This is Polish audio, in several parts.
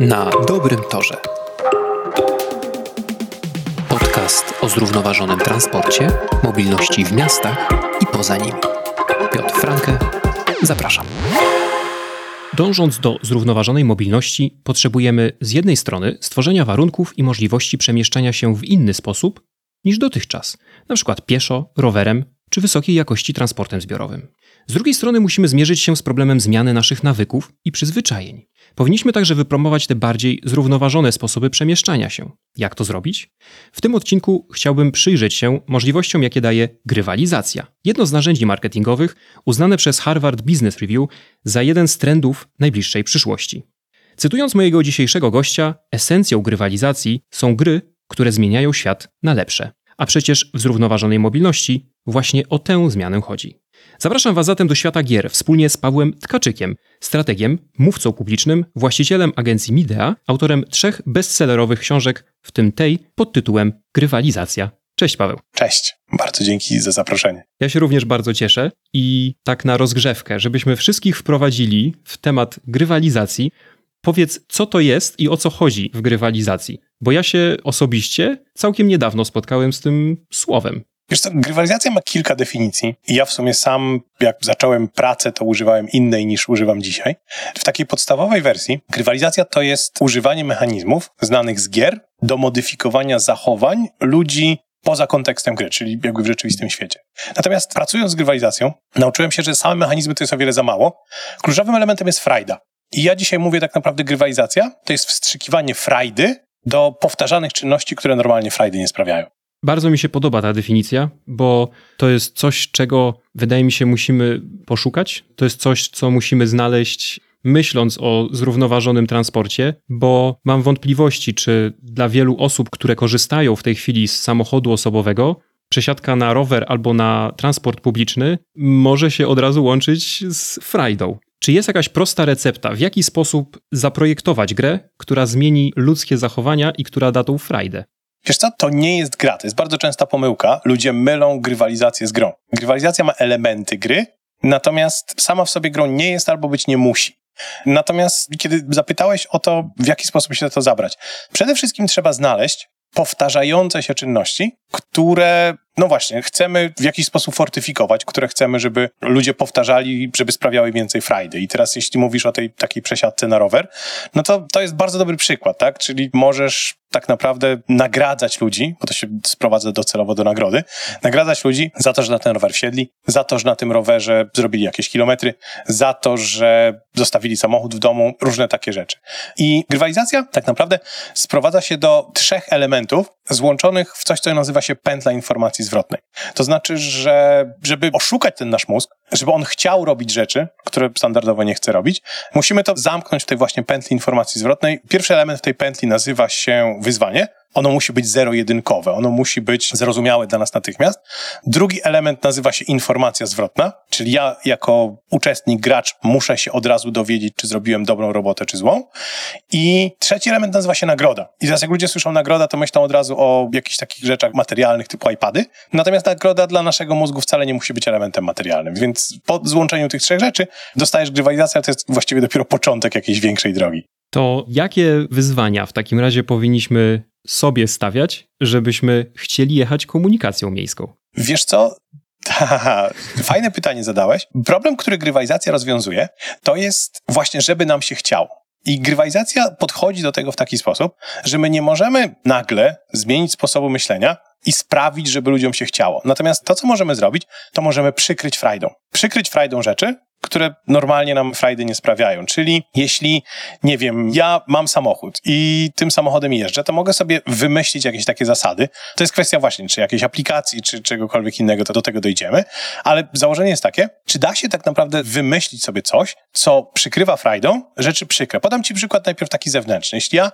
Na dobrym torze. Podcast o zrównoważonym transporcie, mobilności w miastach i poza nimi. Piotr Franke, zapraszam. Dążąc do zrównoważonej mobilności, potrzebujemy z jednej strony stworzenia warunków i możliwości przemieszczania się w inny sposób niż dotychczas, np. pieszo, rowerem czy wysokiej jakości transportem zbiorowym. Z drugiej strony musimy zmierzyć się z problemem zmiany naszych nawyków i przyzwyczajeń. Powinniśmy także wypromować te bardziej zrównoważone sposoby przemieszczania się. Jak to zrobić? W tym odcinku chciałbym przyjrzeć się możliwościom, jakie daje grywalizacja. Jedno z narzędzi marketingowych uznane przez Harvard Business Review za jeden z trendów najbliższej przyszłości. Cytując mojego dzisiejszego gościa, esencją grywalizacji są gry, które zmieniają świat na lepsze. A przecież w zrównoważonej mobilności właśnie o tę zmianę chodzi. Zapraszam Was zatem do świata gier wspólnie z Pawłem Tkaczykiem, strategiem, mówcą publicznym, właścicielem agencji Midea, autorem trzech bestsellerowych książek, w tym tej pod tytułem Grywalizacja. Cześć Paweł. Cześć, bardzo dzięki za zaproszenie. Ja się również bardzo cieszę i tak na rozgrzewkę, żebyśmy wszystkich wprowadzili w temat grywalizacji, powiedz co to jest i o co chodzi w grywalizacji. Bo ja się osobiście całkiem niedawno spotkałem z tym słowem. Wiesz co, grywalizacja ma kilka definicji i ja w sumie sam, jak zacząłem pracę, to używałem innej niż używam dzisiaj. W takiej podstawowej wersji grywalizacja to jest używanie mechanizmów znanych z gier do modyfikowania zachowań ludzi poza kontekstem gry, czyli jakby w rzeczywistym świecie. Natomiast pracując z grywalizacją, nauczyłem się, że same mechanizmy to jest o wiele za mało. Kluczowym elementem jest frajda. I ja dzisiaj mówię tak naprawdę grywalizacja to jest wstrzykiwanie frajdy do powtarzanych czynności, które normalnie frajdy nie sprawiają. Bardzo mi się podoba ta definicja, bo to jest coś, czego wydaje mi się musimy poszukać. To jest coś, co musimy znaleźć myśląc o zrównoważonym transporcie, bo mam wątpliwości, czy dla wielu osób, które korzystają w tej chwili z samochodu osobowego, przesiadka na rower albo na transport publiczny może się od razu łączyć z frajdą. Czy jest jakaś prosta recepta, w jaki sposób zaprojektować grę, która zmieni ludzkie zachowania i która da tą frajdę? Wiesz co, to nie jest gra. To jest bardzo częsta pomyłka. Ludzie mylą grywalizację z grą. Grywalizacja ma elementy gry, natomiast sama w sobie grą nie jest albo być nie musi. Natomiast kiedy zapytałeś o to, w jaki sposób się to zabrać, przede wszystkim trzeba znaleźć powtarzające się czynności, które, no właśnie, chcemy w jakiś sposób fortyfikować, które chcemy, żeby ludzie powtarzali, żeby sprawiały więcej frajdy. I teraz, jeśli mówisz o tej takiej przesiadce na rower, no to to jest bardzo dobry przykład, tak? Czyli możesz tak naprawdę nagradzać ludzi, bo to się sprowadza docelowo do nagrody, nagradzać ludzi za to, że na ten rower wsiedli, za to, że na tym rowerze zrobili jakieś kilometry, za to, że zostawili samochód w domu, różne takie rzeczy. I grywalizacja tak naprawdę sprowadza się do trzech elementów złączonych w coś, co nazywa się pętla informacji zwrotnej. To znaczy, że żeby oszukać ten nasz mózg, żeby on chciał robić rzeczy, które standardowo nie chce robić, musimy to zamknąć w tej właśnie pętli informacji zwrotnej. Pierwszy element w tej pętli nazywa się wyzwanie. Ono musi być zero-jedynkowe, ono musi być zrozumiałe dla nas natychmiast. Drugi element nazywa się informacja zwrotna, czyli ja jako uczestnik, gracz muszę się od razu dowiedzieć, czy zrobiłem dobrą robotę, czy złą. I trzeci element nazywa się nagroda. I teraz jak ludzie słyszą nagroda, to myślą od razu o jakichś takich rzeczach materialnych typu iPady. Natomiast nagroda dla naszego mózgu wcale nie musi być elementem materialnym. Więc po złączeniu tych trzech rzeczy dostajesz grywalizację, to jest właściwie dopiero początek jakiejś większej drogi. To jakie wyzwania w takim razie powinniśmy sobie stawiać, żebyśmy chcieli jechać komunikacją miejską? Wiesz co? Fajne pytanie zadałeś. Problem, który grywalizacja rozwiązuje, to jest właśnie, żeby nam się chciało. I grywalizacja podchodzi do tego w taki sposób, że my nie możemy nagle zmienić sposobu myślenia i sprawić, żeby ludziom się chciało. Natomiast to, co możemy zrobić, to możemy przykryć frajdą. Przykryć frajdą rzeczy, które normalnie nam frajdy nie sprawiają. Czyli jeśli, nie wiem, ja mam samochód i tym samochodem jeżdżę, to mogę sobie wymyślić jakieś takie zasady. To jest kwestia właśnie, czy jakiejś aplikacji, czy czegokolwiek innego, to do tego dojdziemy. Ale założenie jest takie, czy da się tak naprawdę wymyślić sobie coś, co przykrywa frajdą rzeczy przykre. Podam ci przykład najpierw taki zewnętrzny. Jeśli ja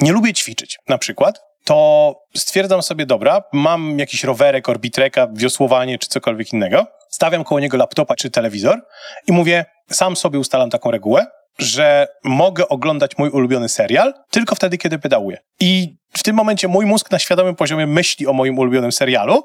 nie lubię ćwiczyć, na przykład, to stwierdzam sobie, dobra, mam jakiś rowerek, orbitreka, wiosłowanie czy cokolwiek innego, stawiam koło niego laptopa czy telewizor i mówię, sam sobie ustalam taką regułę, że mogę oglądać mój ulubiony serial tylko wtedy, kiedy pedałuję. I w tym momencie mój mózg na świadomym poziomie myśli o moim ulubionym serialu,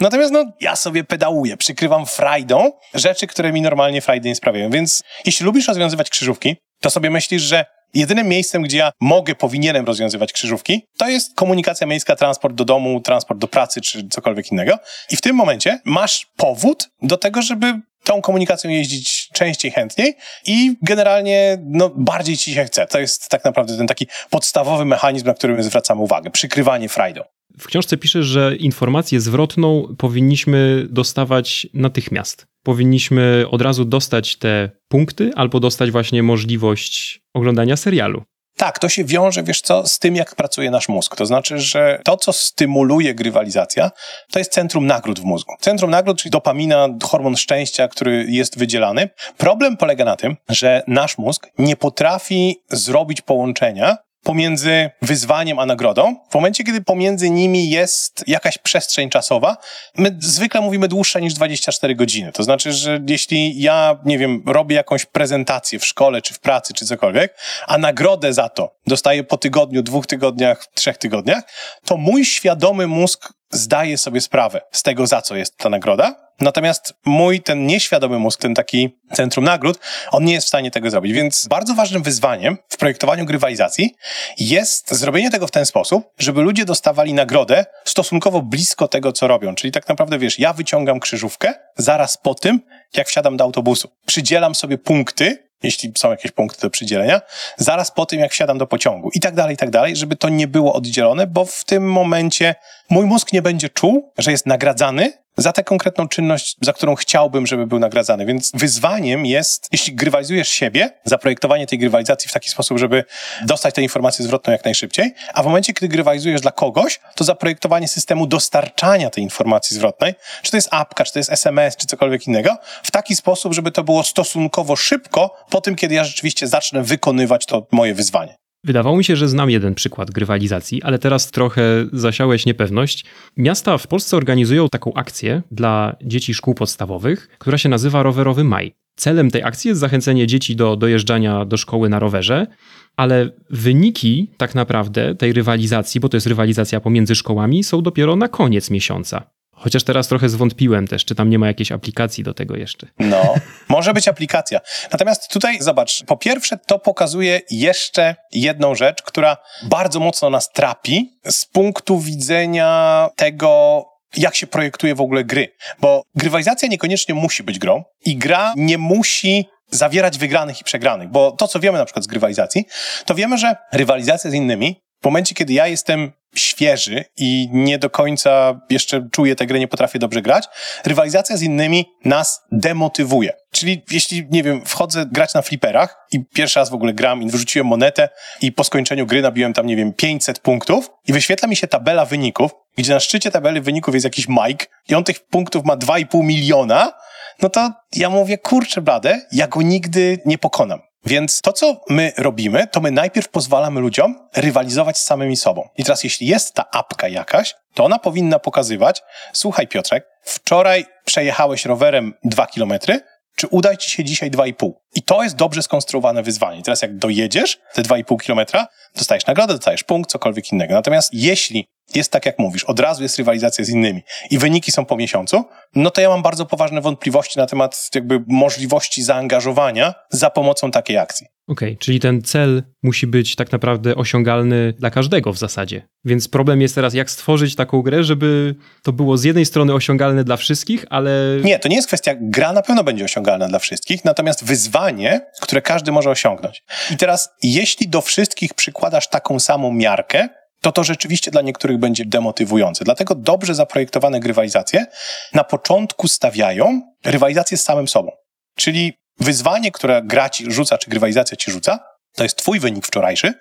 natomiast no, ja sobie pedałuję, przykrywam frajdą rzeczy, które mi normalnie frajdy nie sprawiają. Więc jeśli lubisz rozwiązywać krzyżówki, to sobie myślisz, że jedynym miejscem, gdzie ja mogę, powinienem rozwiązywać krzyżówki, to jest komunikacja miejska, transport do domu, transport do pracy, czy cokolwiek innego. I w tym momencie masz powód do tego, żeby tą komunikacją jeździć częściej, chętniej i generalnie no, bardziej ci się chce. To jest tak naprawdę ten taki podstawowy mechanizm, na który my zwracamy uwagę. Przykrywanie frajdą. W książce pisze, że informację zwrotną powinniśmy dostawać natychmiast. Powinniśmy od razu dostać te punkty albo dostać właśnie możliwość oglądania serialu. Tak, to się wiąże, wiesz co, z tym, jak pracuje nasz mózg. To znaczy, że to, co stymuluje grywalizacja, to jest centrum nagród w mózgu. Centrum nagród, czyli dopamina, hormon szczęścia, który jest wydzielany. Problem polega na tym, że nasz mózg nie potrafi zrobić połączenia pomiędzy wyzwaniem a nagrodą, w momencie, kiedy pomiędzy nimi jest jakaś przestrzeń czasowa, my zwykle mówimy dłuższa niż 24 godziny. To znaczy, że jeśli ja, nie wiem, robię jakąś prezentację w szkole, czy w pracy, czy cokolwiek, a nagrodę za to dostaję po tygodniu, dwóch tygodniach, trzech tygodniach, to mój świadomy mózg zdaje sobie sprawę z tego, za co jest ta nagroda, Natomiast mój ten nieświadomy mózg, ten taki centrum nagród, on nie jest w stanie tego zrobić. Więc bardzo ważnym wyzwaniem w projektowaniu grywalizacji jest zrobienie tego w ten sposób, żeby ludzie dostawali nagrodę stosunkowo blisko tego, co robią. Czyli tak naprawdę, wiesz, ja wyciągam krzyżówkę zaraz po tym, jak wsiadam do autobusu. Przydzielam sobie punkty, jeśli są jakieś punkty do przydzielenia, zaraz po tym, jak wsiadam do pociągu i tak dalej, i tak dalej, żeby to nie było oddzielone, bo w tym momencie mój mózg nie będzie czuł, że jest nagradzany za tę konkretną czynność, za którą chciałbym, żeby był nagradzany. Więc wyzwaniem jest, jeśli grywalizujesz siebie, zaprojektowanie tej grywalizacji w taki sposób, żeby dostać tę informację zwrotną jak najszybciej, a w momencie, kiedy grywalizujesz dla kogoś, to zaprojektowanie systemu dostarczania tej informacji zwrotnej, czy to jest apka, czy to jest SMS, czy cokolwiek innego, w taki sposób, żeby to było stosunkowo szybko po tym, kiedy ja rzeczywiście zacznę wykonywać to moje wyzwanie. Wydawało mi się, że znam jeden przykład grywalizacji, ale teraz trochę zasiałeś niepewność. Miasta w Polsce organizują taką akcję dla dzieci szkół podstawowych, która się nazywa Rowerowy Maj. Celem tej akcji jest zachęcenie dzieci do dojeżdżania do szkoły na rowerze, ale wyniki tak naprawdę tej rywalizacji, bo to jest rywalizacja pomiędzy szkołami, są dopiero na koniec miesiąca. Chociaż teraz trochę zwątpiłem też, czy tam nie ma jakiejś aplikacji do tego jeszcze. No, może być aplikacja. Natomiast tutaj zobacz, po pierwsze to pokazuje jeszcze jedną rzecz, która bardzo mocno nas trapi z punktu widzenia tego, jak się projektuje w ogóle gry. Bo grywalizacja niekoniecznie musi być grą i gra nie musi zawierać wygranych i przegranych, bo to, co wiemy na przykład z grywalizacji, to wiemy, że rywalizacja z innymi w momencie, kiedy ja jestem świeży i nie do końca jeszcze czuję tę grę, nie potrafię dobrze grać, rywalizacja z innymi nas demotywuje. Czyli jeśli, nie wiem, wchodzę grać na fliperach i pierwszy raz w ogóle gram i wrzuciłem monetę i po skończeniu gry nabiłem tam, nie wiem, 500 punktów i wyświetla mi się tabela wyników, gdzie na szczycie tabeli wyników jest jakiś Mike i on tych punktów ma 2,5 miliona, no to ja mówię, kurczę blade, ja go nigdy nie pokonam. Więc to, co my robimy, to my najpierw pozwalamy ludziom rywalizować z samymi sobą. I teraz, jeśli jest ta apka jakaś, to ona powinna pokazywać, słuchaj Piotrek, wczoraj przejechałeś rowerem dwa kilometry, czy uda ci się dzisiaj 2,5. I to jest dobrze skonstruowane wyzwanie. Teraz jak dojedziesz te 2,5 kilometra, dostajesz nagrodę, dostajesz punkt, cokolwiek innego. Natomiast jeśli jest tak, jak mówisz, od razu jest rywalizacja z innymi i wyniki są po miesiącu, no to ja mam bardzo poważne wątpliwości na temat jakby możliwości zaangażowania za pomocą takiej akcji. Okej, okay, czyli ten cel musi być tak naprawdę osiągalny dla każdego w zasadzie. Więc problem jest teraz, jak stworzyć taką grę, żeby to było z jednej strony osiągalne dla wszystkich, ale. Nie, to nie jest kwestia, gra na pewno będzie osiągalna dla wszystkich, natomiast wyzwanie, które każdy może osiągnąć. I teraz, jeśli do wszystkich przykładasz taką samą miarkę, to to rzeczywiście dla niektórych będzie demotywujące. Dlatego dobrze zaprojektowane grywalizacje na początku stawiają rywalizację z samym sobą. Czyli wyzwanie, które gra ci rzuca, czy grywalizacja ci rzuca, to jest twój wynik wczorajszy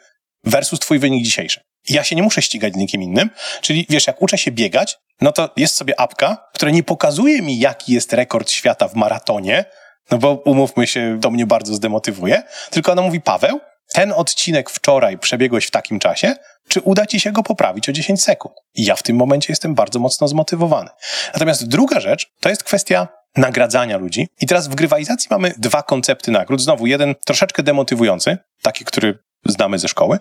versus twój wynik dzisiejszy. I ja się nie muszę ścigać z nikim innym. Czyli wiesz, jak uczę się biegać, no to jest sobie apka, która nie pokazuje mi, jaki jest rekord świata w maratonie, no bo umówmy się, to mnie bardzo zdemotywuje, tylko ona mówi, Paweł, ten odcinek wczoraj przebiegłeś w takim czasie, czy uda ci się go poprawić o 10 sekund? I ja w tym momencie jestem bardzo mocno zmotywowany. Natomiast druga rzecz to jest kwestia nagradzania ludzi. I teraz w grywalizacji mamy dwa koncepty nagród. Znowu jeden troszeczkę demotywujący, taki, który znamy ze szkoły,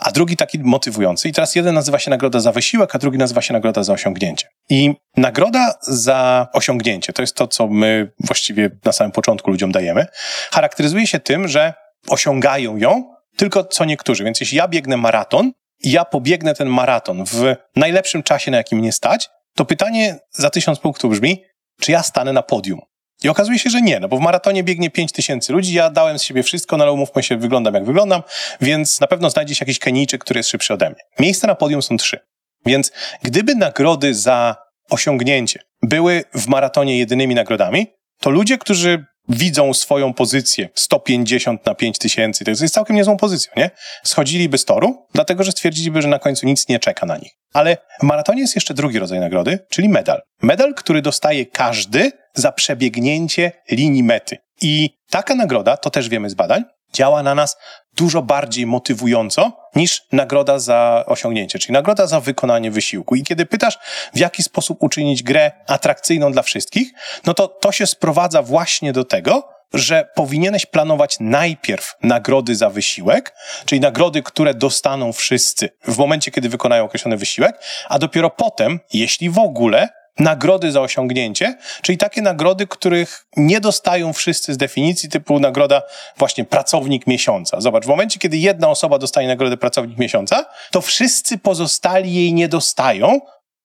a drugi taki motywujący. I teraz jeden nazywa się nagroda za wysiłek, a drugi nazywa się nagroda za osiągnięcie. I nagroda za osiągnięcie, to jest to, co my właściwie na samym początku ludziom dajemy, charakteryzuje się tym, że osiągają ją tylko co niektórzy. Więc jeśli ja biegnę maraton i ja pobiegnę ten maraton w najlepszym czasie, na jakim mnie stać, to pytanie za tysiąc punktów brzmi, czy ja stanę na podium? I okazuje się, że nie, no bo w maratonie biegnie 5 tysięcy ludzi, ja dałem z siebie wszystko, no ale umówmy się, wyglądam jak wyglądam, więc na pewno znajdzie się jakiś Kenijczyk, który jest szybszy ode mnie. Miejsca na podium są trzy. Więc gdyby nagrody za osiągnięcie były w maratonie jedynymi nagrodami, to ludzie, którzy widzą swoją pozycję 150 na 5 tysięcy, to jest całkiem niezłą pozycją, nie? Schodziliby z toru, dlatego że stwierdziliby, że na końcu nic nie czeka na nich. Ale w maratonie jest jeszcze drugi rodzaj nagrody, czyli medal. Medal, który dostaje każdy za przebiegnięcie linii mety. I taka nagroda, to też wiemy z badań, działa na nas dużo bardziej motywująco niż nagroda za osiągnięcie, czyli nagroda za wykonanie wysiłku. I kiedy pytasz, w jaki sposób uczynić grę atrakcyjną dla wszystkich, no to to się sprowadza właśnie do tego, że powinieneś planować najpierw nagrody za wysiłek, czyli nagrody, które dostaną wszyscy w momencie, kiedy wykonają określony wysiłek, a dopiero potem, jeśli w ogóle, nagrody za osiągnięcie, czyli takie nagrody, których nie dostają wszyscy z definicji, typu nagroda właśnie pracownik miesiąca. Zobacz, w momencie, kiedy jedna osoba dostaje nagrodę pracownik miesiąca, to wszyscy pozostali jej nie dostają,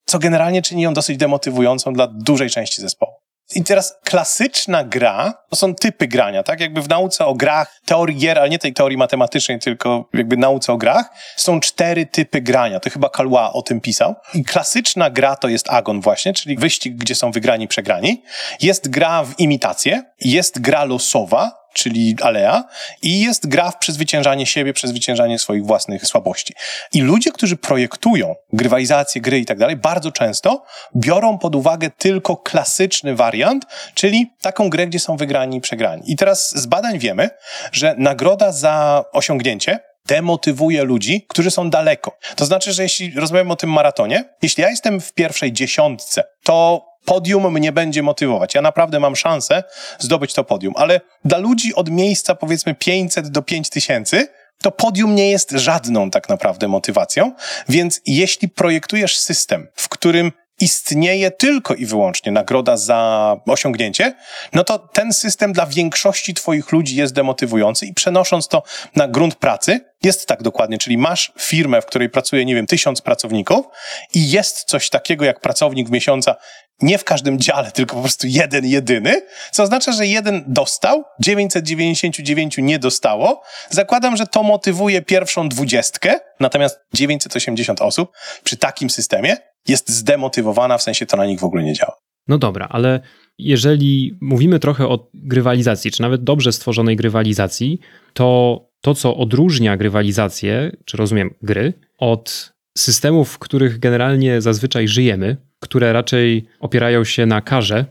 co generalnie czyni ją dosyć demotywującą dla dużej części zespołu. I teraz klasyczna gra, to są typy grania, tak? Jakby w nauce o grach, teorii gier, ale nie tej teorii matematycznej, tylko jakby nauce o grach, są cztery typy grania. To chyba Kalua o tym pisał. I klasyczna gra to jest agon właśnie, czyli wyścig, gdzie są wygrani, przegrani. Jest gra w imitację, jest gra losowa, czyli Alea, i jest gra w przezwyciężanie siebie, przezwyciężanie swoich własnych słabości. I ludzie, którzy projektują grywalizację, gry i tak dalej, bardzo często biorą pod uwagę tylko klasyczny wariant, czyli taką grę, gdzie są wygrani i przegrani. I teraz z badań wiemy, że nagroda za osiągnięcie demotywuje ludzi, którzy są daleko. To znaczy, że jeśli rozmawiamy o tym maratonie, jeśli ja jestem w pierwszej dziesiątce, to podium mnie będzie motywować. Ja naprawdę mam szansę zdobyć to podium, ale dla ludzi od miejsca powiedzmy 500 do 5000 to podium nie jest żadną tak naprawdę motywacją, więc jeśli projektujesz system, w którym istnieje tylko i wyłącznie nagroda za osiągnięcie, no to ten system dla większości Twoich ludzi jest demotywujący i przenosząc to na grunt pracy, jest tak dokładnie, czyli masz firmę, w której pracuje, nie wiem, tysiąc pracowników i jest coś takiego jak pracownik w miesiąca, nie w każdym dziale, tylko po prostu jeden, jedyny, co oznacza, że jeden dostał, 999 nie dostało. Zakładam, że to motywuje pierwszą dwudziestkę, natomiast 980 osób przy takim systemie jest zdemotywowana, w sensie to na nich w ogóle nie działa. No dobra, ale jeżeli mówimy trochę o grywalizacji, czy nawet dobrze stworzonej grywalizacji, to to, co odróżnia grywalizację, czy rozumiem gry, od systemów, w których generalnie zazwyczaj żyjemy, które raczej opierają się na karze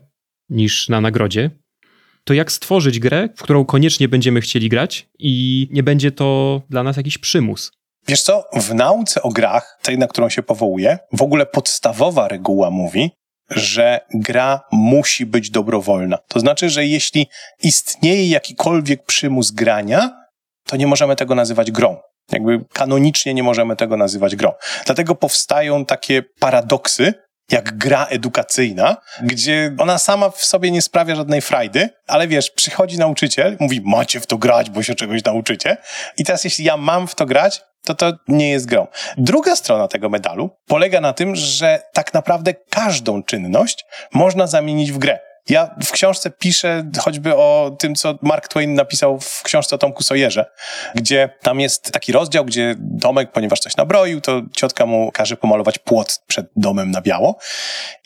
niż na nagrodzie, to jak stworzyć grę, w którą koniecznie będziemy chcieli grać i nie będzie to dla nas jakiś przymus? Wiesz co, w nauce o grach, tej na którą się powołuje, w ogóle podstawowa reguła mówi, że gra musi być dobrowolna. To znaczy, że jeśli istnieje jakikolwiek przymus grania, to nie możemy tego nazywać grą. Jakby kanonicznie nie możemy tego nazywać grą. Dlatego powstają takie paradoksy, jak gra edukacyjna, gdzie ona sama w sobie nie sprawia żadnej frajdy, ale wiesz, przychodzi nauczyciel, mówi, macie w to grać, bo się czegoś nauczycie. I teraz jeśli ja mam w to grać, to to nie jest grą. Druga strona tego medalu polega na tym, że tak naprawdę każdą czynność można zamienić w grę. Ja w książce piszę choćby o tym, co Mark Twain napisał w książce o Tomku Sawyerze, gdzie tam jest taki rozdział, gdzie Tomek, ponieważ coś nabroił, to ciotka mu każe pomalować płot przed domem na biało.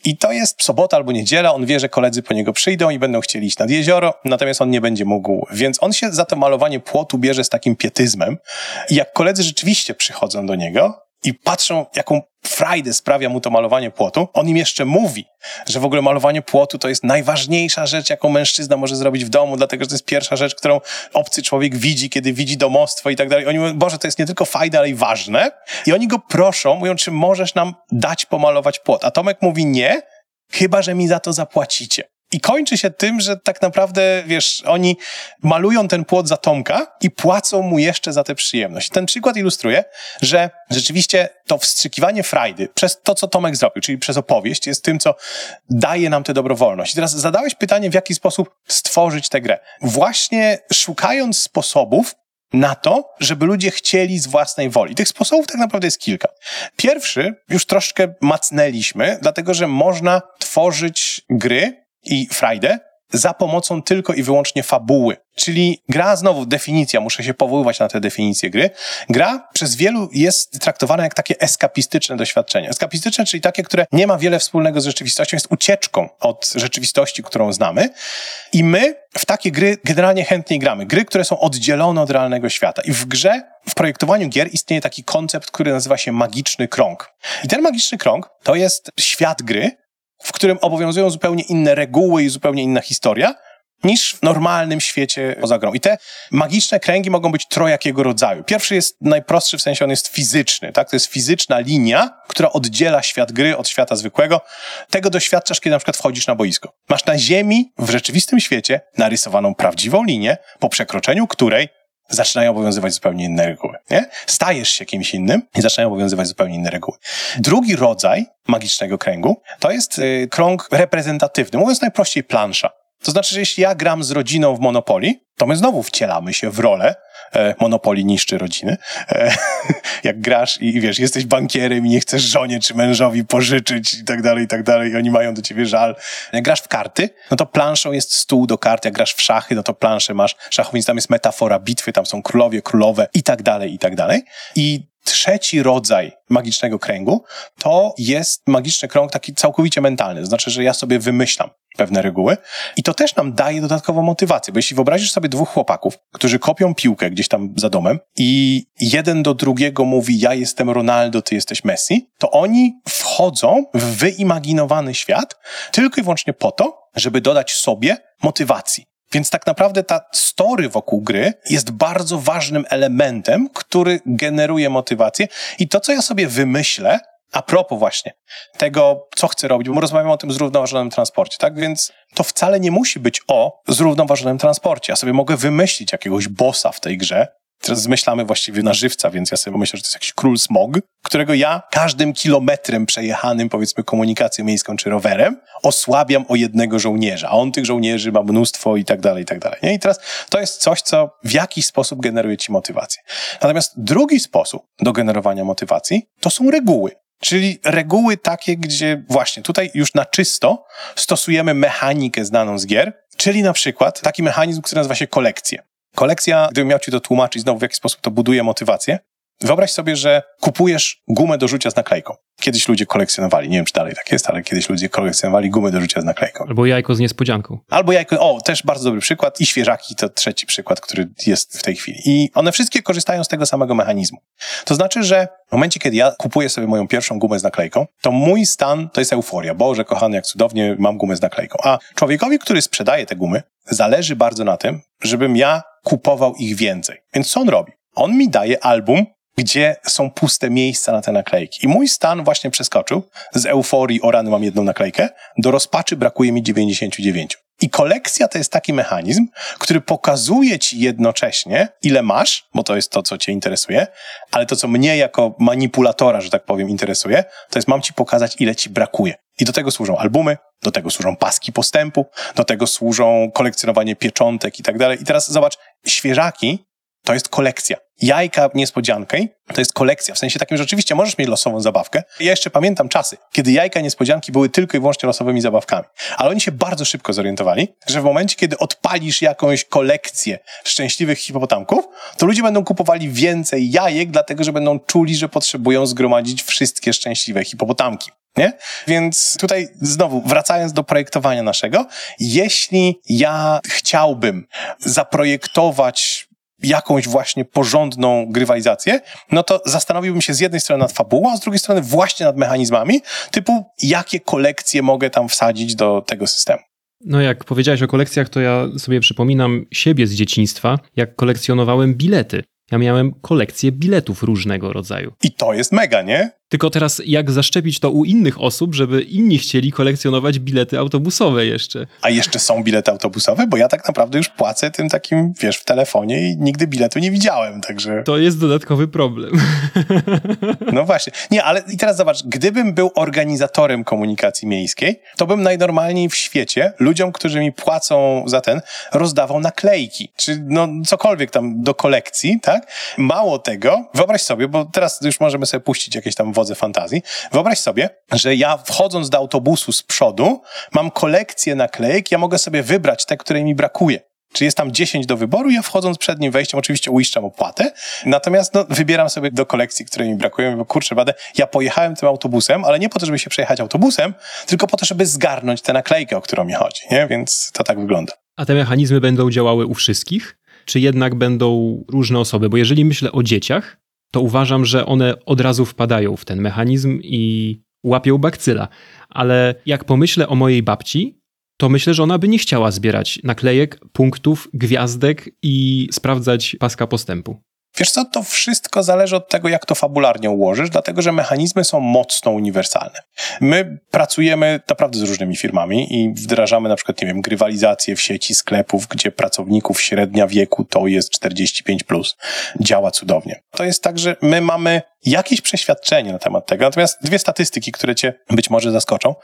I to jest sobota albo niedziela, on wie, że koledzy po niego przyjdą i będą chcieli iść nad jezioro, natomiast on nie będzie mógł. Więc on się za to malowanie płotu bierze z takim pietyzmem. I jak koledzy rzeczywiście przychodzą do niego, i patrzą, jaką frajdę sprawia mu to malowanie płotu. On im jeszcze mówi, że w ogóle malowanie płotu to jest najważniejsza rzecz, jaką mężczyzna może zrobić w domu, dlatego że to jest pierwsza rzecz, którą obcy człowiek widzi, kiedy widzi domostwo i tak dalej. Oni mówią, Boże, to jest nie tylko fajne, ale i ważne. I oni go proszą, mówią, czy możesz nam dać pomalować płot? A Tomek mówi, nie, chyba, że mi za to zapłacicie. I kończy się tym, że tak naprawdę, wiesz, oni malują ten płot za Tomka i płacą mu jeszcze za tę przyjemność. Ten przykład ilustruje, że rzeczywiście to wstrzykiwanie frajdy przez to, co Tomek zrobił, czyli przez opowieść, jest tym, co daje nam tę dobrowolność. I teraz zadałeś pytanie, w jaki sposób stworzyć tę grę. Właśnie szukając sposobów, na to, żeby ludzie chcieli z własnej woli. Tych sposobów tak naprawdę jest kilka. Pierwszy już troszkę macnęliśmy, dlatego że można tworzyć gry i frajdę za pomocą tylko i wyłącznie fabuły. Czyli gra, znowu definicja, muszę się powoływać na tę definicję gry. Gra przez wielu jest traktowana jak takie eskapistyczne doświadczenie. Eskapistyczne, czyli takie, które nie ma wiele wspólnego z rzeczywistością, jest ucieczką od rzeczywistości, którą znamy. I my w takie gry generalnie chętnie gramy. Gry, które są oddzielone od realnego świata. I w grze, w projektowaniu gier istnieje taki koncept, który nazywa się magiczny krąg. I ten magiczny krąg to jest świat gry, w którym obowiązują zupełnie inne reguły i zupełnie inna historia niż w normalnym świecie poza grą. I te magiczne kręgi mogą być trojakiego rodzaju. Pierwszy jest najprostszy, w sensie on jest fizyczny, tak? To jest fizyczna linia, która oddziela świat gry od świata zwykłego. Tego doświadczasz, kiedy na przykład wchodzisz na boisko. Masz na ziemi, w rzeczywistym świecie, narysowaną prawdziwą linię, po przekroczeniu której zaczynają obowiązywać zupełnie inne reguły. Nie? Stajesz się kimś innym i zaczynają obowiązywać zupełnie inne reguły. Drugi rodzaj magicznego kręgu to jest y, krąg reprezentatywny, mówiąc najprościej plansza. To znaczy, że jeśli ja gram z rodziną w Monopoli, to my znowu wcielamy się w rolę. E, Monopoli niszczy rodziny. E, jak grasz i, wiesz, jesteś bankierem i nie chcesz żonie czy mężowi pożyczyć i tak dalej, i tak dalej, i oni mają do ciebie żal. Jak grasz w karty, no to planszą jest stół do kart. Jak grasz w szachy, no to planszę masz szachownictwo, tam jest metafora bitwy, tam są królowie, królowe i tak dalej, i tak dalej. I trzeci rodzaj magicznego kręgu to jest magiczny krąg taki całkowicie mentalny. Znaczy, że ja sobie wymyślam pewne reguły i to też nam daje dodatkową motywację, bo jeśli wyobrazisz sobie dwóch chłopaków, którzy kopią piłkę gdzieś tam za domem i jeden do drugiego mówi ja jestem Ronaldo, ty jesteś Messi, to oni wchodzą w wyimaginowany świat tylko i wyłącznie po to, żeby dodać sobie motywacji. Więc tak naprawdę ta story wokół gry jest bardzo ważnym elementem, który generuje motywację i to, co ja sobie wymyślę, a propos właśnie tego, co chcę robić, bo rozmawiamy o tym zrównoważonym transporcie, tak? Więc to wcale nie musi być o zrównoważonym transporcie. Ja sobie mogę wymyślić jakiegoś bossa w tej grze, zmyślamy właściwie na żywca, więc ja sobie myślę, że to jest jakiś król smog, którego ja każdym kilometrem przejechanym, powiedzmy, komunikacją miejską czy rowerem, osłabiam o jednego żołnierza, a on tych żołnierzy ma mnóstwo i tak dalej, i tak dalej. Nie? I teraz to jest coś, co w jakiś sposób generuje ci motywację. Natomiast drugi sposób do generowania motywacji to są reguły. Czyli reguły takie, gdzie właśnie tutaj już na czysto stosujemy mechanikę znaną z gier, czyli na przykład taki mechanizm, który nazywa się kolekcje. Kolekcja, gdybym miał ci to tłumaczyć znowu, w jaki sposób to buduje motywację, Wyobraź sobie, że kupujesz gumę do rzucia z naklejką. Kiedyś ludzie kolekcjonowali, nie wiem czy dalej tak jest, ale kiedyś ludzie kolekcjonowali gumę do rzucia z naklejką. Albo jajko z niespodzianką. Albo jajko, o, też bardzo dobry przykład. I świeżaki to trzeci przykład, który jest w tej chwili. I one wszystkie korzystają z tego samego mechanizmu. To znaczy, że w momencie, kiedy ja kupuję sobie moją pierwszą gumę z naklejką, to mój stan to jest euforia. Boże, kochany, jak cudownie mam gumę z naklejką. A człowiekowi, który sprzedaje te gumy, zależy bardzo na tym, żebym ja kupował ich więcej. Więc co on robi? On mi daje album gdzie są puste miejsca na te naklejki. I mój stan właśnie przeskoczył z euforii o rany mam jedną naklejkę do rozpaczy brakuje mi 99. I kolekcja to jest taki mechanizm, który pokazuje ci jednocześnie, ile masz, bo to jest to, co cię interesuje, ale to, co mnie jako manipulatora, że tak powiem, interesuje, to jest mam ci pokazać, ile ci brakuje. I do tego służą albumy, do tego służą paski postępu, do tego służą kolekcjonowanie pieczątek i tak dalej. I teraz zobacz, świeżaki to jest kolekcja. Jajka niespodzianki to jest kolekcja, w sensie takim, że oczywiście możesz mieć losową zabawkę. Ja jeszcze pamiętam czasy, kiedy jajka niespodzianki były tylko i wyłącznie losowymi zabawkami. Ale oni się bardzo szybko zorientowali, że w momencie, kiedy odpalisz jakąś kolekcję szczęśliwych hipopotamków, to ludzie będą kupowali więcej jajek, dlatego że będą czuli, że potrzebują zgromadzić wszystkie szczęśliwe hipopotamki. Nie? Więc tutaj znowu, wracając do projektowania naszego, jeśli ja chciałbym zaprojektować jakąś właśnie porządną grywalizację, no to zastanowiłbym się z jednej strony nad fabułą, a z drugiej strony właśnie nad mechanizmami, typu jakie kolekcje mogę tam wsadzić do tego systemu. No jak powiedziałeś o kolekcjach, to ja sobie przypominam siebie z dzieciństwa, jak kolekcjonowałem bilety. Ja miałem kolekcję biletów różnego rodzaju. I to jest mega, nie? Tylko teraz jak zaszczepić to u innych osób, żeby inni chcieli kolekcjonować bilety autobusowe jeszcze? A jeszcze są bilety autobusowe, bo ja tak naprawdę już płacę tym takim, wiesz, w telefonie i nigdy biletu nie widziałem, także... To jest dodatkowy problem. No właśnie. Nie, ale i teraz zobacz, gdybym był organizatorem komunikacji miejskiej, to bym najnormalniej w świecie ludziom, którzy mi płacą za ten, rozdawał naklejki, czy no cokolwiek tam do kolekcji, tak? Mało tego, wyobraź sobie, bo teraz już możemy sobie puścić jakieś tam wodze fantazji, wyobraź sobie, że ja wchodząc do autobusu z przodu, mam kolekcję naklejek, ja mogę sobie wybrać te, której mi brakuje. Czy jest tam 10 do wyboru, ja wchodząc przed nim wejściem oczywiście uiszczam opłatę, natomiast no, wybieram sobie do kolekcji, której mi brakuje, bo kurczę, badę, ja pojechałem tym autobusem, ale nie po to, żeby się przejechać autobusem, tylko po to, żeby zgarnąć tę naklejkę, o którą mi chodzi, nie? Więc to tak wygląda. A te mechanizmy będą działały u wszystkich? Czy jednak będą różne osoby? Bo jeżeli myślę o dzieciach, to uważam, że one od razu wpadają w ten mechanizm i łapią bakcyla. Ale jak pomyślę o mojej babci, to myślę, że ona by nie chciała zbierać naklejek, punktów, gwiazdek i sprawdzać paska postępu. Wiesz co, to wszystko zależy od tego, jak to fabularnie ułożysz, dlatego że mechanizmy są mocno uniwersalne. My pracujemy naprawdę z różnymi firmami i wdrażamy na przykład, nie wiem, grywalizację w sieci sklepów, gdzie pracowników średnia wieku to jest 45+. Plus. Działa cudownie. To jest tak, że my mamy jakieś przeświadczenie na temat tego, natomiast dwie statystyki, które cię być może zaskoczą.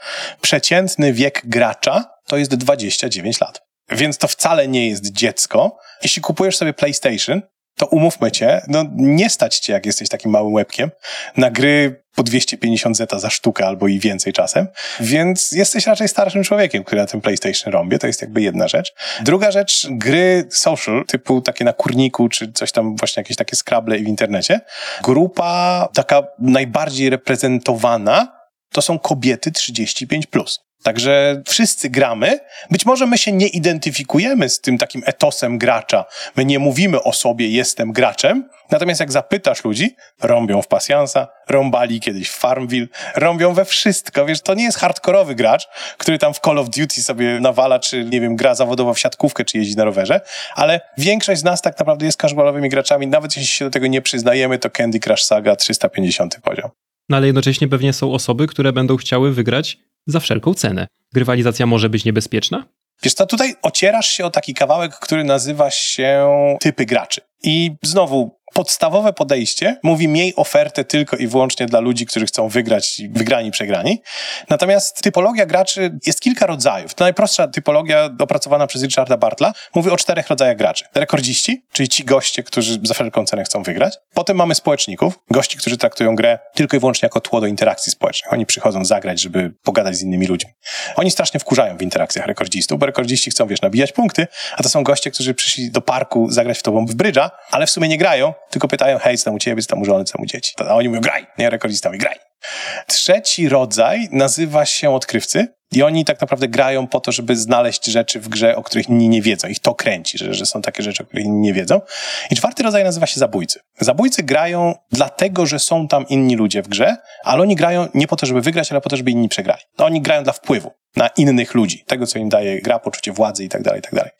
Przeciętny wiek gracza to jest 29 lat. Więc to wcale nie jest dziecko. Jeśli kupujesz sobie PlayStation, to umówmy cię, no nie stać cię, jak jesteś takim małym łebkiem, na gry po 250 zeta za sztukę albo i więcej czasem, więc jesteś raczej starszym człowiekiem, który na tym PlayStation robię, to jest jakby jedna rzecz. Druga rzecz, gry social, typu takie na kurniku, czy coś tam właśnie jakieś takie skrable w internecie. Grupa taka najbardziej reprezentowana to są kobiety 35+. Plus. Także wszyscy gramy. Być może my się nie identyfikujemy z tym takim etosem gracza. My nie mówimy o sobie, jestem graczem. Natomiast jak zapytasz ludzi, rąbią w pasjansa, rąbali kiedyś w Farmville, rąbią we wszystko. Wiesz, to nie jest hardkorowy gracz, który tam w Call of Duty sobie nawala, czy nie wiem, gra zawodowo w siatkówkę, czy jeździ na rowerze, ale większość z nas tak naprawdę jest casualowymi graczami. Nawet jeśli się do tego nie przyznajemy, to Candy Crush Saga 350 poziom. No ale jednocześnie pewnie są osoby, które będą chciały wygrać za wszelką cenę. Grywalizacja może być niebezpieczna? Wiesz co, tutaj ocierasz się o taki kawałek, który nazywa się typy graczy. I znowu, podstawowe podejście mówi miej ofertę tylko i wyłącznie dla ludzi, którzy chcą wygrać, wygrani, przegrani. Natomiast typologia graczy jest kilka rodzajów. To najprostsza typologia opracowana przez Richarda Bartla mówi o czterech rodzajach graczy. Rekordziści, czyli ci goście, którzy za wszelką cenę chcą wygrać. Potem mamy społeczników, gości, którzy traktują grę tylko i wyłącznie jako tło do interakcji społecznych. Oni przychodzą zagrać, żeby pogadać z innymi ludźmi. Oni strasznie wkurzają w interakcjach rekordzistów, bo rekordziści chcą, wiesz, nabijać punkty, a to są goście, którzy przyszli do parku zagrać w tobą w brydża, ale w sumie nie grają, tylko pytają, hej, co tam u ciebie, co tam u żony, co tam u dzieci. A oni mówią, graj, nie, rekordzista mówi, graj. Trzeci rodzaj nazywa się odkrywcy i oni tak naprawdę grają po to, żeby znaleźć rzeczy w grze, o których inni nie wiedzą. Ich to kręci, że, że są takie rzeczy, o których inni nie wiedzą. I czwarty rodzaj nazywa się zabójcy. Zabójcy grają dlatego, że są tam inni ludzie w grze, ale oni grają nie po to, żeby wygrać, ale po to, żeby inni przegrali. No, oni grają dla wpływu na innych ludzi, tego, co im daje gra, poczucie władzy i tak dalej, i tak dalej.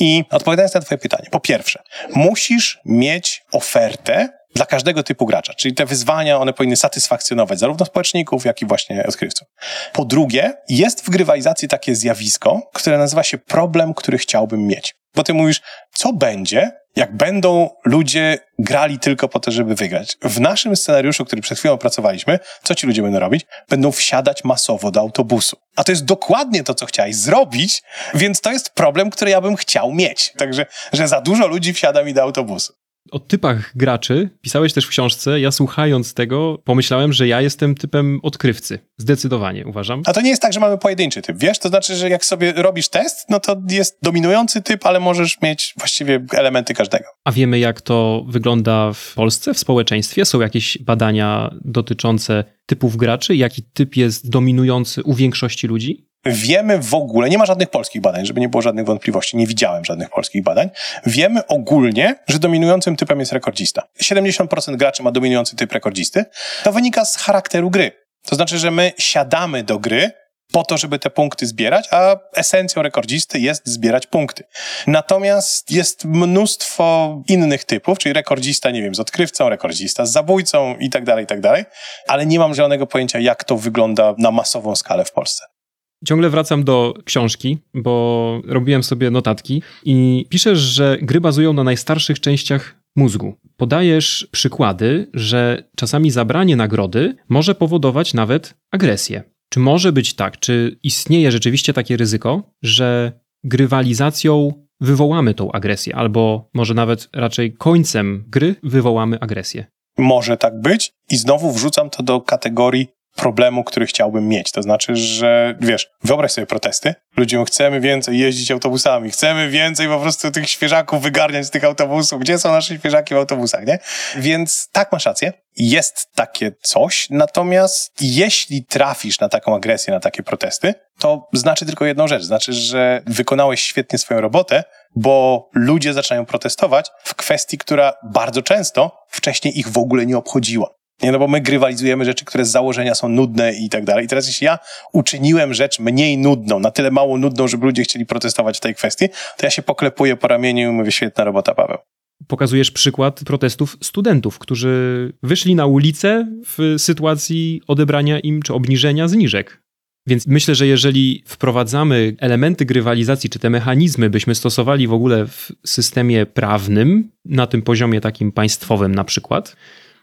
I odpowiadając na twoje pytanie, po pierwsze, musisz mieć ofertę, dla każdego typu gracza. Czyli te wyzwania, one powinny satysfakcjonować zarówno społeczników, jak i właśnie odkrywców. Po drugie, jest w grywalizacji takie zjawisko, które nazywa się problem, który chciałbym mieć. Bo ty mówisz, co będzie, jak będą ludzie grali tylko po to, żeby wygrać. W naszym scenariuszu, który przed chwilą opracowaliśmy, co ci ludzie będą robić? Będą wsiadać masowo do autobusu. A to jest dokładnie to, co chciałeś zrobić, więc to jest problem, który ja bym chciał mieć. Także, że za dużo ludzi wsiada mi do autobusu o typach graczy pisałeś też w książce. Ja słuchając tego pomyślałem, że ja jestem typem odkrywcy. Zdecydowanie, uważam. A to nie jest tak, że mamy pojedynczy typ, wiesz? To znaczy, że jak sobie robisz test, no to jest dominujący typ, ale możesz mieć właściwie elementy każdego. A wiemy, jak to wygląda w Polsce, w społeczeństwie? Są jakieś badania dotyczące typów graczy? Jaki typ jest dominujący u większości ludzi? Wiemy w ogóle, nie ma żadnych polskich badań, żeby nie było żadnych wątpliwości, nie widziałem żadnych polskich badań. Wiemy ogólnie, że dominującym typem jest rekordzista. 70% graczy ma dominujący typ rekordzisty. To wynika z charakteru gry. To znaczy, że my siadamy do gry po to, żeby te punkty zbierać, a esencją rekordzisty jest zbierać punkty. Natomiast jest mnóstwo innych typów, czyli rekordzista, nie wiem, z odkrywcą, rekordzista z zabójcą i tak dalej, i tak dalej, ale nie mam żadnego pojęcia, jak to wygląda na masową skalę w Polsce. Ciągle wracam do książki, bo robiłem sobie notatki i piszesz, że gry bazują na najstarszych częściach mózgu. Podajesz przykłady, że czasami zabranie nagrody może powodować nawet agresję. Czy może być tak, czy istnieje rzeczywiście takie ryzyko, że grywalizacją wywołamy tą agresję, albo może nawet raczej końcem gry wywołamy agresję? Może tak być i znowu wrzucam to do kategorii problemu, który chciałbym mieć. To znaczy, że wiesz, wyobraź sobie protesty. Ludziom chcemy więcej jeździć autobusami, chcemy więcej po prostu tych świeżaków wygarniać z tych autobusów. Gdzie są nasze świeżaki w autobusach, nie? Więc tak masz rację. Jest takie coś, natomiast jeśli trafisz na taką agresję, na takie protesty, to znaczy tylko jedną rzecz. Znaczy, że wykonałeś świetnie swoją robotę, bo ludzie zaczynają protestować w kwestii, która bardzo często wcześniej ich w ogóle nie obchodziła. Nie, no bo my grywalizujemy rzeczy, które z założenia są nudne i tak dalej. I teraz jeśli ja uczyniłem rzecz mniej nudną, na tyle mało nudną, żeby ludzie chcieli protestować w tej kwestii, to ja się poklepuję po ramieniu i mówię, świetna robota, Paweł. Pokazujesz przykład protestów studentów, którzy wyszli na ulicę w sytuacji odebrania im czy obniżenia zniżek. Więc myślę, że jeżeli wprowadzamy elementy grywalizacji, czy te mechanizmy byśmy stosowali w ogóle w systemie prawnym, na tym poziomie takim państwowym na przykład,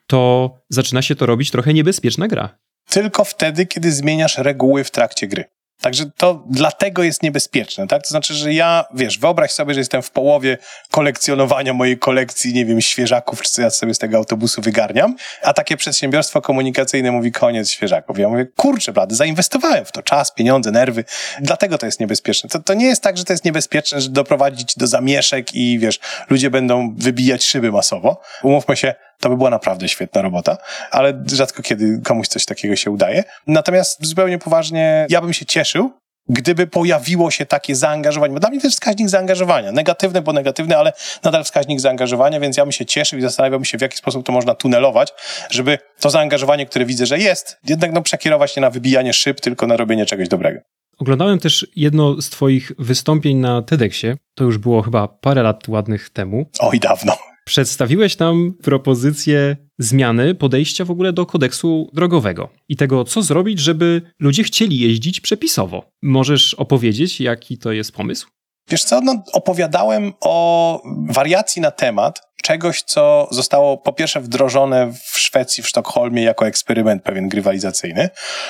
to zaczyna się to robić trochę niebezpieczna gra. Tylko wtedy, kiedy zmieniasz reguły w trakcie gry. Także to dlatego jest niebezpieczne, tak? To znaczy, że ja, wiesz, wyobraź sobie, że jestem w połowie kolekcjonowania mojej kolekcji, nie wiem, świeżaków, czy co ja sobie z tego autobusu wygarniam, a takie przedsiębiorstwo komunikacyjne mówi koniec świeżaków. Ja mówię, kurczę, blady, zainwestowałem w to czas, pieniądze, nerwy, dlatego to jest niebezpieczne. To, to nie jest tak, że to jest niebezpieczne, że doprowadzić do zamieszek i, wiesz, ludzie będą wybijać szyby masowo. Umówmy się, to by była naprawdę świetna robota, ale rzadko kiedy komuś coś takiego się udaje. Natomiast zupełnie poważnie, ja bym się cieszył, gdyby pojawiło się takie zaangażowanie, bo dla mnie to jest wskaźnik zaangażowania. Negatywny, bo negatywny, ale nadal wskaźnik zaangażowania, więc ja bym się cieszył i zastanawiałbym się, w jaki sposób to można tunelować, żeby to zaangażowanie, które widzę, że jest, jednak no, przekierować nie na wybijanie szyb, tylko na robienie czegoś dobrego. Oglądałem też jedno z Twoich wystąpień na TEDxie. To już było chyba parę lat ładnych temu. Oj, dawno. Przedstawiłeś tam propozycję zmiany podejścia w ogóle do kodeksu drogowego i tego, co zrobić, żeby ludzie chcieli jeździć przepisowo. Możesz opowiedzieć, jaki to jest pomysł? Wiesz co, no, opowiadałem o wariacji na temat czegoś, co zostało po pierwsze wdrożone w Szwecji, w Sztokholmie jako eksperyment pewien grywalizacyjny.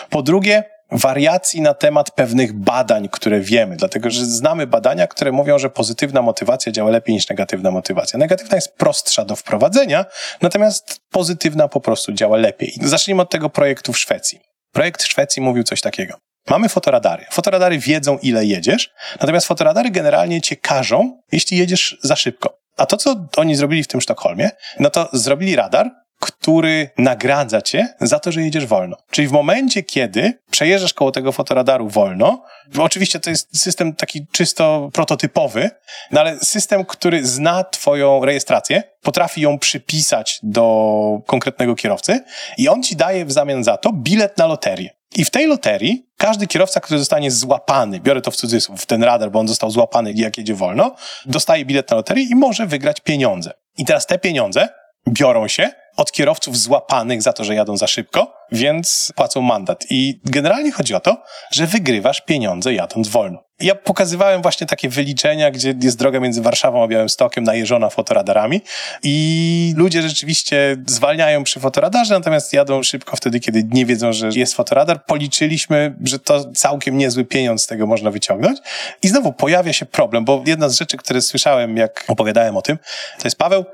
Po drugie, wariacji na temat pewnych badań, które wiemy, dlatego że znamy badania, które mówią, że pozytywna motywacja działa lepiej niż negatywna motywacja. Negatywna jest prostsza do wprowadzenia, natomiast pozytywna po prostu działa lepiej. Zacznijmy od tego projektu w Szwecji. Projekt w Szwecji mówił coś takiego. Mamy fotoradary. Fotoradary wiedzą, ile jedziesz, natomiast fotoradary generalnie cię każą, jeśli jedziesz za szybko. A to, co oni zrobili w tym Sztokholmie, no to zrobili radar, który nagradza cię za to, że jedziesz wolno. Czyli w momencie, kiedy przejeżdżasz koło tego fotoradaru wolno, oczywiście to jest system taki czysto prototypowy, no ale system, który zna twoją rejestrację, potrafi ją przypisać do konkretnego kierowcy i on ci daje w zamian za to bilet na loterię. I w tej loterii każdy kierowca, który zostanie złapany, biorę to w cudzysłów, w ten radar, bo on został złapany jak jedzie wolno, dostaje bilet na loterię i może wygrać pieniądze. I teraz te pieniądze biorą się od kierowców złapanych za to, że jadą za szybko, więc płacą mandat. I generalnie chodzi o to, że wygrywasz pieniądze jadąc wolno. Ja pokazywałem właśnie takie wyliczenia, gdzie jest droga między Warszawą a Białymstokiem najeżona fotoradarami i ludzie rzeczywiście zwalniają przy fotoradarze, natomiast jadą szybko wtedy, kiedy nie wiedzą, że jest fotoradar. Policzyliśmy, że to całkiem niezły pieniądz z tego można wyciągnąć. I znowu pojawia się problem, bo jedna z rzeczy, które słyszałem, jak opowiadałem o tym, to jest Paweł,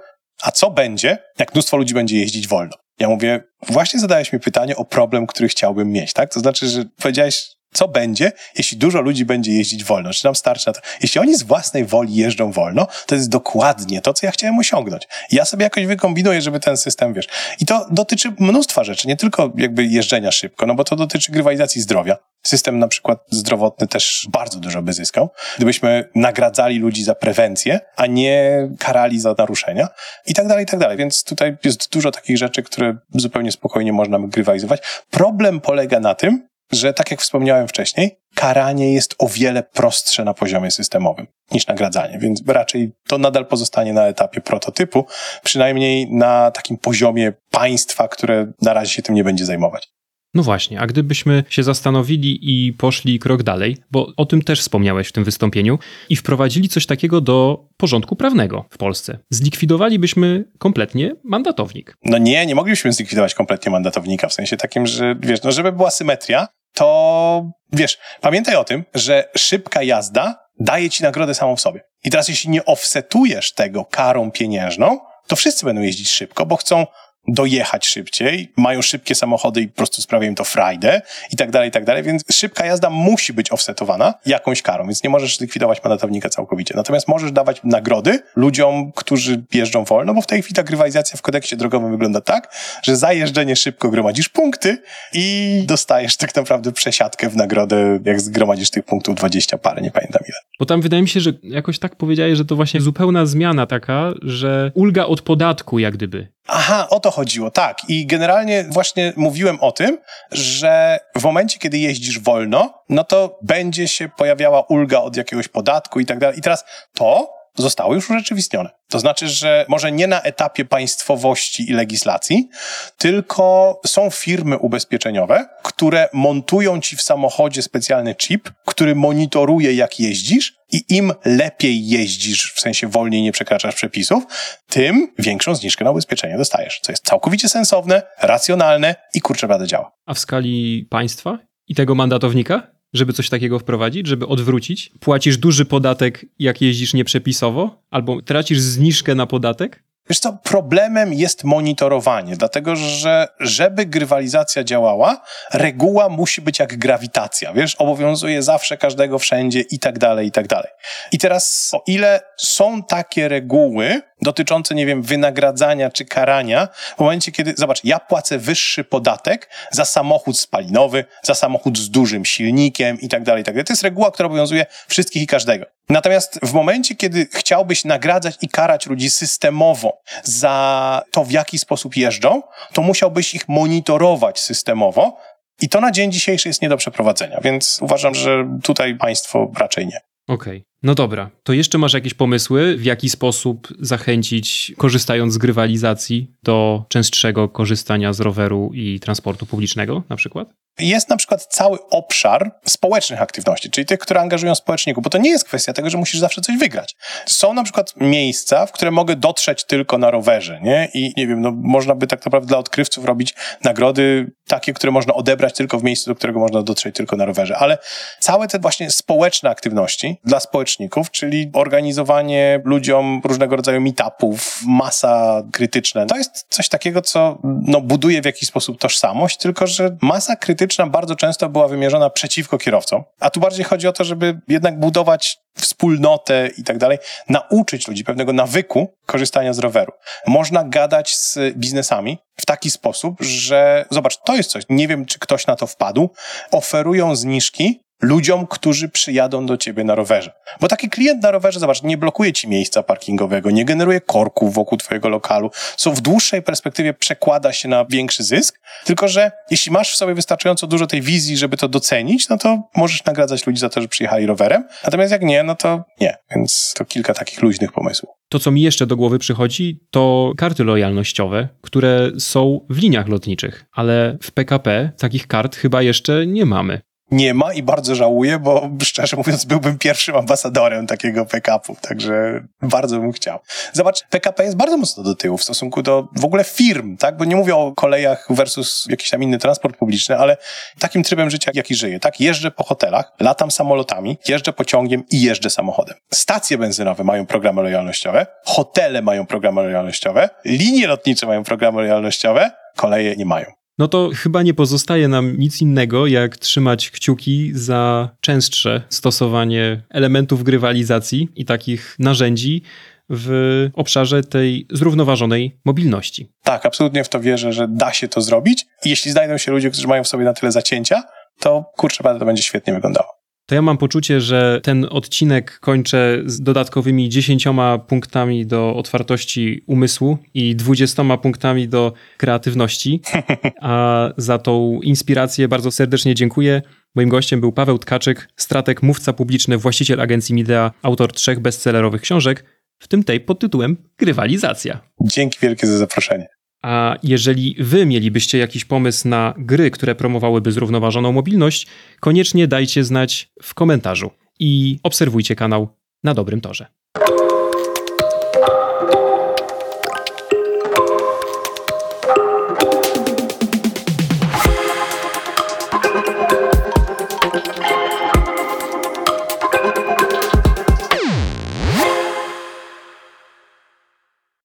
a co będzie, jak mnóstwo ludzi będzie jeździć wolno? Ja mówię, właśnie zadałeś mi pytanie o problem, który chciałbym mieć, tak? To znaczy, że powiedziałeś, co będzie, jeśli dużo ludzi będzie jeździć wolno? Czy nam starczy na to? Jeśli oni z własnej woli jeżdżą wolno, to jest dokładnie to, co ja chciałem osiągnąć. Ja sobie jakoś wykombinuję, żeby ten system, wiesz. I to dotyczy mnóstwa rzeczy, nie tylko jakby jeżdżenia szybko, no bo to dotyczy grywalizacji zdrowia. System na przykład zdrowotny też bardzo dużo by zyskał, gdybyśmy nagradzali ludzi za prewencję, a nie karali za naruszenia i tak dalej, i tak dalej. Więc tutaj jest dużo takich rzeczy, które zupełnie spokojnie można grywalizować. Problem polega na tym, że tak jak wspomniałem wcześniej, karanie jest o wiele prostsze na poziomie systemowym niż nagradzanie, więc raczej to nadal pozostanie na etapie prototypu, przynajmniej na takim poziomie państwa, które na razie się tym nie będzie zajmować. No właśnie, a gdybyśmy się zastanowili i poszli krok dalej, bo o tym też wspomniałeś w tym wystąpieniu, i wprowadzili coś takiego do porządku prawnego w Polsce, zlikwidowalibyśmy kompletnie mandatownik. No nie, nie moglibyśmy zlikwidować kompletnie mandatownika, w sensie takim, że wiesz, no żeby była symetria, to wiesz, pamiętaj o tym, że szybka jazda daje ci nagrodę samą w sobie. I teraz jeśli nie offsetujesz tego karą pieniężną, to wszyscy będą jeździć szybko, bo chcą dojechać szybciej, mają szybkie samochody i po prostu sprawia im to frajdę i tak dalej, i tak dalej, więc szybka jazda musi być offsetowana jakąś karą, więc nie możesz likwidować mandatownika całkowicie. Natomiast możesz dawać nagrody ludziom, którzy jeżdżą wolno, bo w tej chwili ta grywalizacja w kodeksie drogowym wygląda tak, że za jeżdżenie szybko gromadzisz punkty i dostajesz tak naprawdę przesiadkę w nagrodę, jak zgromadzisz tych punktów 20 parę, nie pamiętam ile. Bo tam wydaje mi się, że jakoś tak powiedziałeś, że to właśnie zupełna zmiana taka, że ulga od podatku jak gdyby. Aha, o to chodziło, tak. I generalnie właśnie mówiłem o tym, że w momencie, kiedy jeździsz wolno, no to będzie się pojawiała ulga od jakiegoś podatku i tak dalej. I teraz to zostało już urzeczywistnione. To znaczy, że może nie na etapie państwowości i legislacji, tylko są firmy ubezpieczeniowe, które montują ci w samochodzie specjalny chip, który monitoruje, jak jeździsz, i im lepiej jeździsz, w sensie wolniej nie przekraczasz przepisów, tym większą zniżkę na ubezpieczenie dostajesz. Co jest całkowicie sensowne, racjonalne i kurczę, prawda działa. A w skali państwa i tego mandatownika? Żeby coś takiego wprowadzić, żeby odwrócić? Płacisz duży podatek, jak jeździsz nieprzepisowo, albo tracisz zniżkę na podatek? Wiesz co, problemem jest monitorowanie, dlatego że żeby grywalizacja działała, reguła musi być jak grawitacja, wiesz, obowiązuje zawsze każdego wszędzie i tak dalej, i tak dalej. I teraz, o ile są takie reguły dotyczące, nie wiem, wynagradzania czy karania, w momencie, kiedy, zobacz, ja płacę wyższy podatek za samochód spalinowy, za samochód z dużym silnikiem i tak dalej, i tak dalej. To jest reguła, która obowiązuje wszystkich i każdego. Natomiast w momencie, kiedy chciałbyś nagradzać i karać ludzi systemowo za to, w jaki sposób jeżdżą, to musiałbyś ich monitorować systemowo. I to na dzień dzisiejszy jest nie do przeprowadzenia, więc uważam, że tutaj państwo raczej nie. Okej. Okay. No dobra, to jeszcze masz jakieś pomysły, w jaki sposób zachęcić, korzystając z grywalizacji, do częstszego korzystania z roweru i transportu publicznego na przykład? Jest na przykład cały obszar społecznych aktywności, czyli tych, które angażują społeczników, bo to nie jest kwestia tego, że musisz zawsze coś wygrać. Są na przykład miejsca, w które mogę dotrzeć tylko na rowerze, nie? I nie wiem, no można by tak naprawdę dla odkrywców robić nagrody takie, które można odebrać tylko w miejscu, do którego można dotrzeć tylko na rowerze, ale całe te właśnie społeczne aktywności dla społeczników, czyli organizowanie ludziom różnego rodzaju meetupów, masa krytyczna, to jest coś takiego, co no, buduje w jakiś sposób tożsamość, tylko że masa krytyczna bardzo często była wymierzona przeciwko kierowcom, a tu bardziej chodzi o to, żeby jednak budować wspólnotę i tak dalej, nauczyć ludzi pewnego nawyku korzystania z roweru. Można gadać z biznesami w taki sposób, że zobacz, to jest coś, nie wiem, czy ktoś na to wpadł, oferują zniżki ludziom, którzy przyjadą do ciebie na rowerze. Bo taki klient na rowerze, zobacz, nie blokuje ci miejsca parkingowego, nie generuje korków wokół twojego lokalu, co w dłuższej perspektywie przekłada się na większy zysk, tylko że jeśli masz w sobie wystarczająco dużo tej wizji, żeby to docenić, no to możesz nagradzać ludzi za to, że przyjechali rowerem, natomiast jak nie, no to nie. Więc to kilka takich luźnych pomysłów. To, co mi jeszcze do głowy przychodzi, to karty lojalnościowe, które są w liniach lotniczych, ale w PKP takich kart chyba jeszcze nie mamy nie ma i bardzo żałuję, bo szczerze mówiąc byłbym pierwszym ambasadorem takiego PKP-u, także bardzo bym chciał. Zobacz, PKP jest bardzo mocno do tyłu w stosunku do w ogóle firm, tak? Bo nie mówię o kolejach versus jakiś tam inny transport publiczny, ale takim trybem życia, jaki żyję, tak? Jeżdżę po hotelach, latam samolotami, jeżdżę pociągiem i jeżdżę samochodem. Stacje benzynowe mają programy lojalnościowe, hotele mają programy lojalnościowe, linie lotnicze mają programy lojalnościowe, koleje nie mają no to chyba nie pozostaje nam nic innego, jak trzymać kciuki za częstsze stosowanie elementów grywalizacji i takich narzędzi w obszarze tej zrównoważonej mobilności. Tak, absolutnie w to wierzę, że da się to zrobić. Jeśli znajdą się ludzie, którzy mają w sobie na tyle zacięcia, to kurczę, to będzie świetnie wyglądało. To ja mam poczucie, że ten odcinek kończę z dodatkowymi 10 punktami do otwartości umysłu i 20 punktami do kreatywności. A za tą inspirację bardzo serdecznie dziękuję. Moim gościem był Paweł Tkaczyk, strateg, mówca publiczny, właściciel agencji Midea, autor trzech bestsellerowych książek, w tym tej pod tytułem Grywalizacja. Dzięki wielkie za zaproszenie. A jeżeli wy mielibyście jakiś pomysł na gry, które promowałyby zrównoważoną mobilność, koniecznie dajcie znać w komentarzu i obserwujcie kanał na dobrym torze.